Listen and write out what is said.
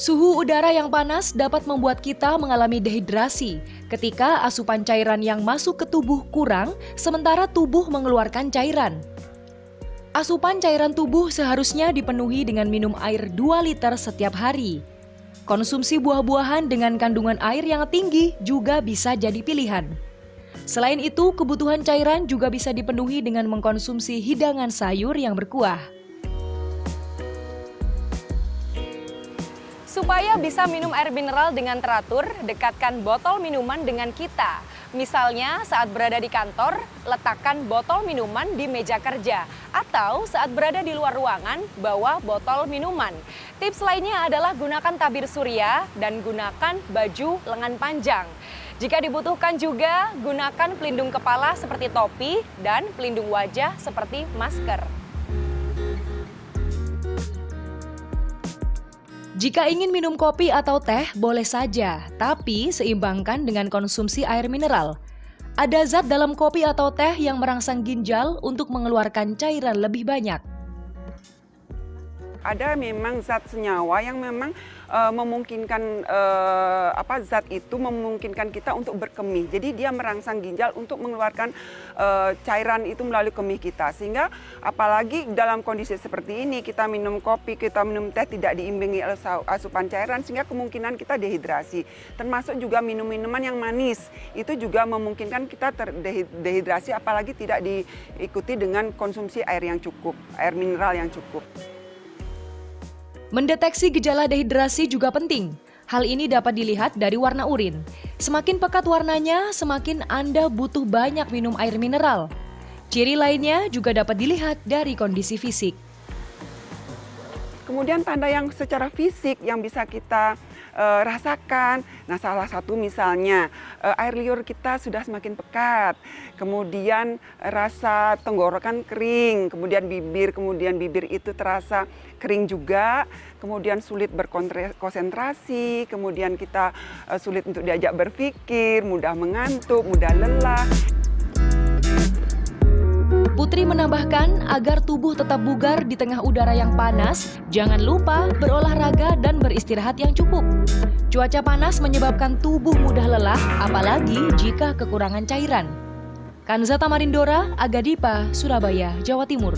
Suhu udara yang panas dapat membuat kita mengalami dehidrasi ketika asupan cairan yang masuk ke tubuh kurang, sementara tubuh mengeluarkan cairan. Asupan cairan tubuh seharusnya dipenuhi dengan minum air 2 liter setiap hari. Konsumsi buah-buahan dengan kandungan air yang tinggi juga bisa jadi pilihan. Selain itu, kebutuhan cairan juga bisa dipenuhi dengan mengkonsumsi hidangan sayur yang berkuah. Supaya bisa minum air mineral dengan teratur, dekatkan botol minuman dengan kita. Misalnya saat berada di kantor, letakkan botol minuman di meja kerja. Atau saat berada di luar ruangan, bawa botol minuman. Tips lainnya adalah gunakan tabir surya dan gunakan baju lengan panjang. Jika dibutuhkan juga, gunakan pelindung kepala seperti topi dan pelindung wajah seperti masker. Jika ingin minum kopi atau teh, boleh saja, tapi seimbangkan dengan konsumsi air mineral. Ada zat dalam kopi atau teh yang merangsang ginjal untuk mengeluarkan cairan lebih banyak ada memang zat senyawa yang memang uh, memungkinkan uh, apa zat itu memungkinkan kita untuk berkemih. Jadi dia merangsang ginjal untuk mengeluarkan uh, cairan itu melalui kemih kita. Sehingga apalagi dalam kondisi seperti ini kita minum kopi, kita minum teh tidak diimbangi asupan cairan sehingga kemungkinan kita dehidrasi. Termasuk juga minum-minuman yang manis itu juga memungkinkan kita terdehidrasi apalagi tidak diikuti dengan konsumsi air yang cukup, air mineral yang cukup. Mendeteksi gejala dehidrasi juga penting. Hal ini dapat dilihat dari warna urin. Semakin pekat warnanya, semakin Anda butuh banyak minum air mineral. Ciri lainnya juga dapat dilihat dari kondisi fisik. Kemudian tanda yang secara fisik yang bisa kita uh, rasakan. Nah, salah satu misalnya uh, air liur kita sudah semakin pekat, kemudian rasa tenggorokan kering, kemudian bibir, kemudian bibir itu terasa kering juga, kemudian sulit berkonsentrasi, kemudian kita uh, sulit untuk diajak berpikir, mudah mengantuk, mudah lelah. Putri menambahkan agar tubuh tetap bugar di tengah udara yang panas, jangan lupa berolahraga dan beristirahat yang cukup. Cuaca panas menyebabkan tubuh mudah lelah, apalagi jika kekurangan cairan. Kanzata Marindora, Agadipa, Surabaya, Jawa Timur.